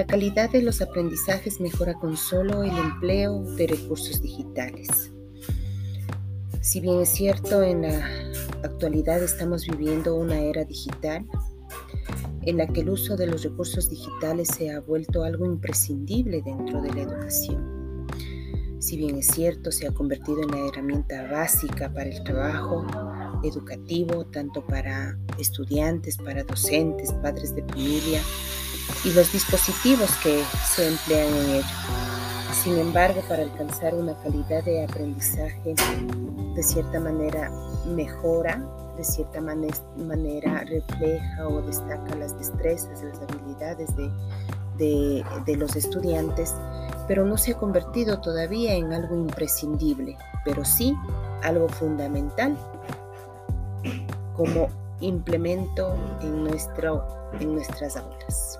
La calidad de los aprendizajes mejora con solo el empleo de recursos digitales. Si bien es cierto, en la actualidad estamos viviendo una era digital en la que el uso de los recursos digitales se ha vuelto algo imprescindible dentro de la educación. Si bien es cierto, se ha convertido en la herramienta básica para el trabajo educativo, tanto para estudiantes, para docentes, padres de familia y los dispositivos que se emplean en ello. Sin embargo, para alcanzar una calidad de aprendizaje de cierta manera mejora, de cierta manera refleja o destaca las destrezas, las habilidades de, de los estudiantes, pero no se ha convertido todavía en algo imprescindible, pero sí algo fundamental como implemento en, nuestro, en nuestras aulas.